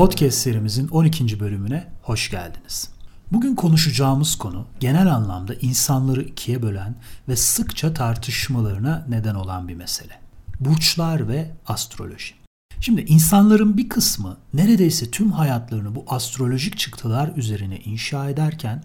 Podcast serimizin 12. bölümüne hoş geldiniz. Bugün konuşacağımız konu genel anlamda insanları ikiye bölen ve sıkça tartışmalarına neden olan bir mesele. Burçlar ve astroloji. Şimdi insanların bir kısmı neredeyse tüm hayatlarını bu astrolojik çıktılar üzerine inşa ederken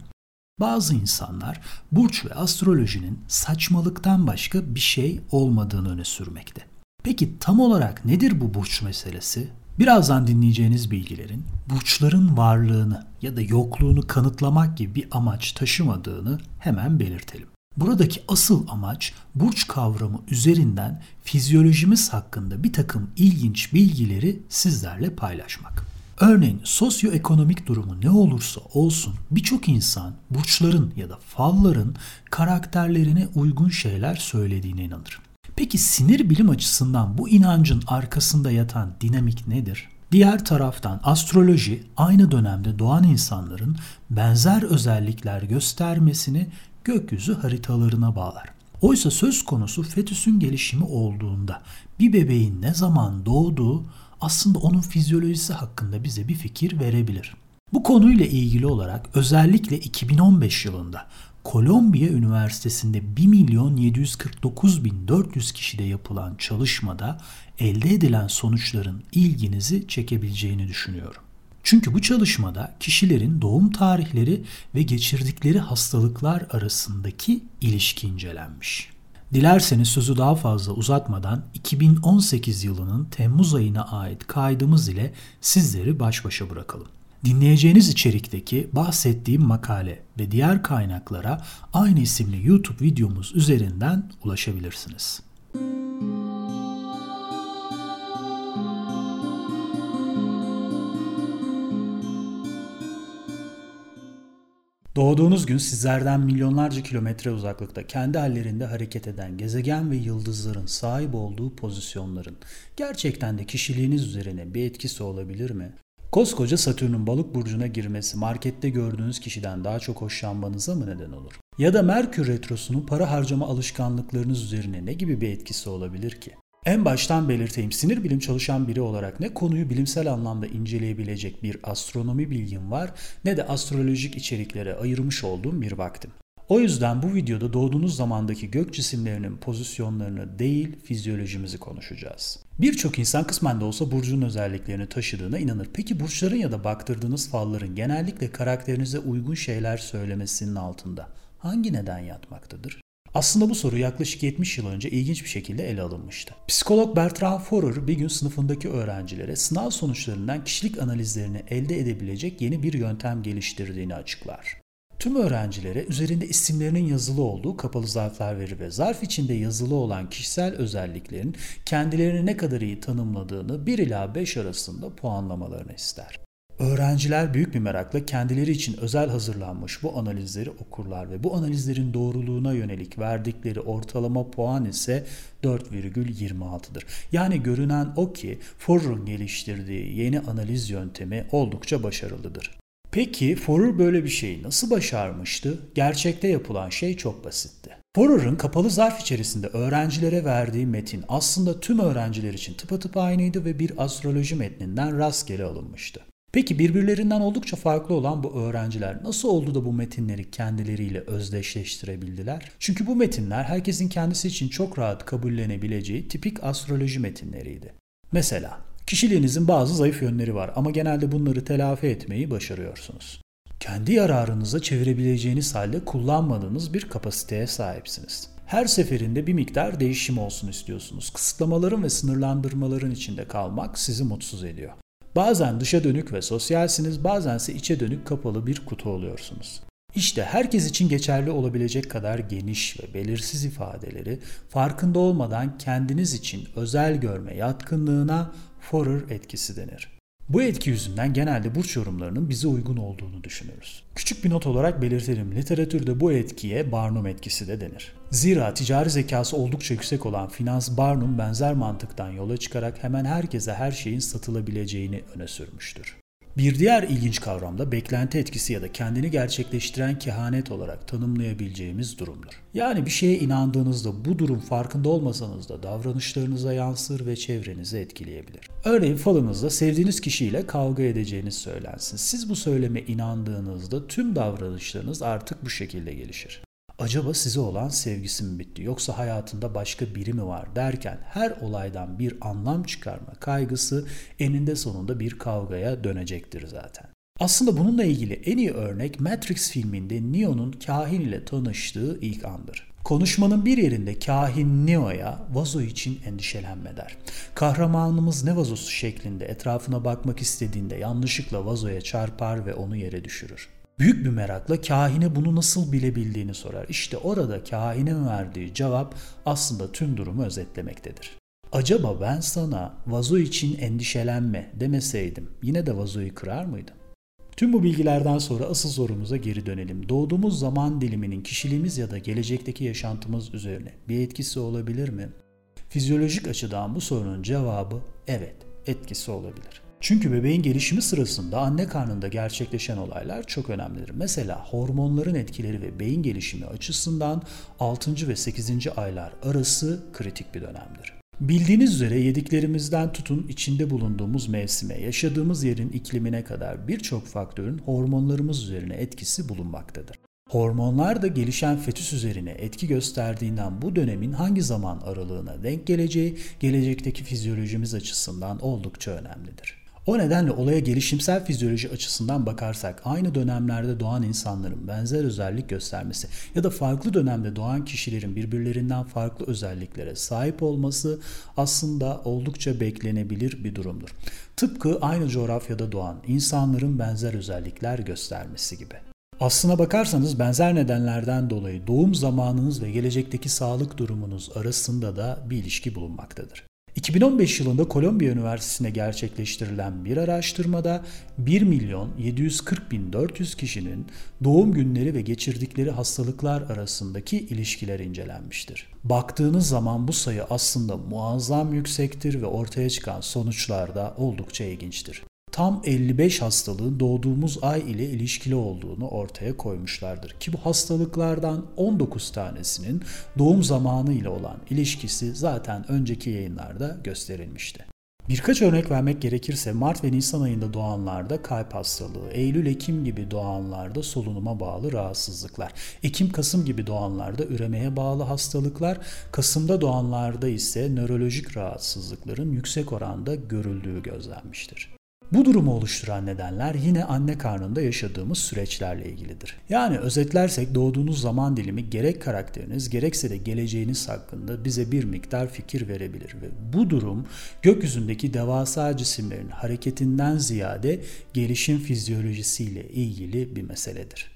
bazı insanlar burç ve astrolojinin saçmalıktan başka bir şey olmadığını öne sürmekte. Peki tam olarak nedir bu burç meselesi? Birazdan dinleyeceğiniz bilgilerin burçların varlığını ya da yokluğunu kanıtlamak gibi bir amaç taşımadığını hemen belirtelim. Buradaki asıl amaç burç kavramı üzerinden fizyolojimiz hakkında bir takım ilginç bilgileri sizlerle paylaşmak. Örneğin sosyoekonomik durumu ne olursa olsun birçok insan burçların ya da falların karakterlerine uygun şeyler söylediğine inanır. Peki sinir bilim açısından bu inancın arkasında yatan dinamik nedir? Diğer taraftan astroloji aynı dönemde doğan insanların benzer özellikler göstermesini gökyüzü haritalarına bağlar. Oysa söz konusu fetüsün gelişimi olduğunda bir bebeğin ne zaman doğduğu aslında onun fizyolojisi hakkında bize bir fikir verebilir. Bu konuyla ilgili olarak özellikle 2015 yılında Kolombiya Üniversitesi'nde 1 milyon 749 bin 400 kişide yapılan çalışmada elde edilen sonuçların ilginizi çekebileceğini düşünüyorum. Çünkü bu çalışmada kişilerin doğum tarihleri ve geçirdikleri hastalıklar arasındaki ilişki incelenmiş. Dilerseniz sözü daha fazla uzatmadan 2018 yılının Temmuz ayına ait kaydımız ile sizleri baş başa bırakalım. Dinleyeceğiniz içerikteki bahsettiğim makale ve diğer kaynaklara aynı isimli YouTube videomuz üzerinden ulaşabilirsiniz. Doğduğunuz gün sizlerden milyonlarca kilometre uzaklıkta kendi hallerinde hareket eden gezegen ve yıldızların sahip olduğu pozisyonların gerçekten de kişiliğiniz üzerine bir etkisi olabilir mi? Koskoca Satürn'ün balık burcuna girmesi markette gördüğünüz kişiden daha çok hoşlanmanıza mı neden olur? Ya da Merkür Retrosu'nun para harcama alışkanlıklarınız üzerine ne gibi bir etkisi olabilir ki? En baştan belirteyim sinir bilim çalışan biri olarak ne konuyu bilimsel anlamda inceleyebilecek bir astronomi bilgim var ne de astrolojik içeriklere ayırmış olduğum bir vaktim. O yüzden bu videoda doğduğunuz zamandaki gök cisimlerinin pozisyonlarını değil fizyolojimizi konuşacağız. Birçok insan kısmen de olsa burcun özelliklerini taşıdığına inanır. Peki burçların ya da baktırdığınız falların genellikle karakterinize uygun şeyler söylemesinin altında hangi neden yatmaktadır? Aslında bu soru yaklaşık 70 yıl önce ilginç bir şekilde ele alınmıştı. Psikolog Bertrand Forer bir gün sınıfındaki öğrencilere sınav sonuçlarından kişilik analizlerini elde edebilecek yeni bir yöntem geliştirdiğini açıklar. Tüm öğrencilere üzerinde isimlerinin yazılı olduğu kapalı zarflar verir ve zarf içinde yazılı olan kişisel özelliklerin kendilerini ne kadar iyi tanımladığını 1 ila 5 arasında puanlamalarını ister. Öğrenciler büyük bir merakla kendileri için özel hazırlanmış bu analizleri okurlar ve bu analizlerin doğruluğuna yönelik verdikleri ortalama puan ise 4,26'dır. Yani görünen o ki Forer'ın geliştirdiği yeni analiz yöntemi oldukça başarılıdır. Peki Forer böyle bir şeyi nasıl başarmıştı? Gerçekte yapılan şey çok basitti. Forer'ın kapalı zarf içerisinde öğrencilere verdiği metin aslında tüm öğrenciler için tıpatıp aynıydı ve bir astroloji metninden rastgele alınmıştı. Peki birbirlerinden oldukça farklı olan bu öğrenciler nasıl oldu da bu metinleri kendileriyle özdeşleştirebildiler? Çünkü bu metinler herkesin kendisi için çok rahat kabullenebileceği tipik astroloji metinleriydi. Mesela Kişiliğinizin bazı zayıf yönleri var ama genelde bunları telafi etmeyi başarıyorsunuz. Kendi yararınıza çevirebileceğiniz halde kullanmadığınız bir kapasiteye sahipsiniz. Her seferinde bir miktar değişim olsun istiyorsunuz. Kısıtlamaların ve sınırlandırmaların içinde kalmak sizi mutsuz ediyor. Bazen dışa dönük ve sosyalsiniz, bazense içe dönük kapalı bir kutu oluyorsunuz. İşte herkes için geçerli olabilecek kadar geniş ve belirsiz ifadeleri farkında olmadan kendiniz için özel görme yatkınlığına Forer etkisi denir. Bu etki yüzünden genelde burç yorumlarının bize uygun olduğunu düşünürüz. Küçük bir not olarak belirtelim. Literatürde bu etkiye Barnum etkisi de denir. Zira ticari zekası oldukça yüksek olan Finans Barnum benzer mantıktan yola çıkarak hemen herkese her şeyin satılabileceğini öne sürmüştür. Bir diğer ilginç kavram da beklenti etkisi ya da kendini gerçekleştiren kehanet olarak tanımlayabileceğimiz durumdur. Yani bir şeye inandığınızda bu durum farkında olmasanız da davranışlarınıza yansır ve çevrenizi etkileyebilir. Örneğin falınızda sevdiğiniz kişiyle kavga edeceğiniz söylensin. Siz bu söyleme inandığınızda tüm davranışlarınız artık bu şekilde gelişir. Acaba size olan sevgisi mi bitti yoksa hayatında başka biri mi var derken her olaydan bir anlam çıkarma kaygısı eninde sonunda bir kavgaya dönecektir zaten. Aslında bununla ilgili en iyi örnek Matrix filminde Neo'nun kahin ile tanıştığı ilk andır. Konuşmanın bir yerinde kahin Neo'ya vazo için endişelenme der. Kahramanımız ne vazosu şeklinde etrafına bakmak istediğinde yanlışlıkla vazoya çarpar ve onu yere düşürür. Büyük bir merakla kahine bunu nasıl bilebildiğini sorar. İşte orada kahinin verdiği cevap aslında tüm durumu özetlemektedir. Acaba ben sana vazo için endişelenme demeseydim yine de vazoyu kırar mıydım? Tüm bu bilgilerden sonra asıl sorumuza geri dönelim. Doğduğumuz zaman diliminin kişiliğimiz ya da gelecekteki yaşantımız üzerine bir etkisi olabilir mi? Fizyolojik açıdan bu sorunun cevabı evet, etkisi olabilir. Çünkü bebeğin gelişimi sırasında anne karnında gerçekleşen olaylar çok önemlidir. Mesela hormonların etkileri ve beyin gelişimi açısından 6. ve 8. aylar arası kritik bir dönemdir. Bildiğiniz üzere yediklerimizden tutun içinde bulunduğumuz mevsime, yaşadığımız yerin iklimine kadar birçok faktörün hormonlarımız üzerine etkisi bulunmaktadır. Hormonlar da gelişen fetüs üzerine etki gösterdiğinden bu dönemin hangi zaman aralığına denk geleceği gelecekteki fizyolojimiz açısından oldukça önemlidir. O nedenle olaya gelişimsel fizyoloji açısından bakarsak aynı dönemlerde doğan insanların benzer özellik göstermesi ya da farklı dönemde doğan kişilerin birbirlerinden farklı özelliklere sahip olması aslında oldukça beklenebilir bir durumdur. Tıpkı aynı coğrafyada doğan insanların benzer özellikler göstermesi gibi. Aslına bakarsanız benzer nedenlerden dolayı doğum zamanınız ve gelecekteki sağlık durumunuz arasında da bir ilişki bulunmaktadır. 2015 yılında Kolombiya Üniversitesi'nde gerçekleştirilen bir araştırmada 1 milyon 740 bin 400 kişinin doğum günleri ve geçirdikleri hastalıklar arasındaki ilişkiler incelenmiştir. Baktığınız zaman bu sayı aslında muazzam yüksektir ve ortaya çıkan sonuçlar da oldukça ilginçtir tam 55 hastalığın doğduğumuz ay ile ilişkili olduğunu ortaya koymuşlardır. Ki bu hastalıklardan 19 tanesinin doğum zamanı ile olan ilişkisi zaten önceki yayınlarda gösterilmişti. Birkaç örnek vermek gerekirse Mart ve Nisan ayında doğanlarda kalp hastalığı, Eylül-Ekim gibi doğanlarda solunuma bağlı rahatsızlıklar, Ekim-Kasım gibi doğanlarda üremeye bağlı hastalıklar, Kasım'da doğanlarda ise nörolojik rahatsızlıkların yüksek oranda görüldüğü gözlenmiştir. Bu durumu oluşturan nedenler yine anne karnında yaşadığımız süreçlerle ilgilidir. Yani özetlersek doğduğunuz zaman dilimi gerek karakteriniz gerekse de geleceğiniz hakkında bize bir miktar fikir verebilir ve bu durum gökyüzündeki devasa cisimlerin hareketinden ziyade gelişim fizyolojisiyle ilgili bir meseledir.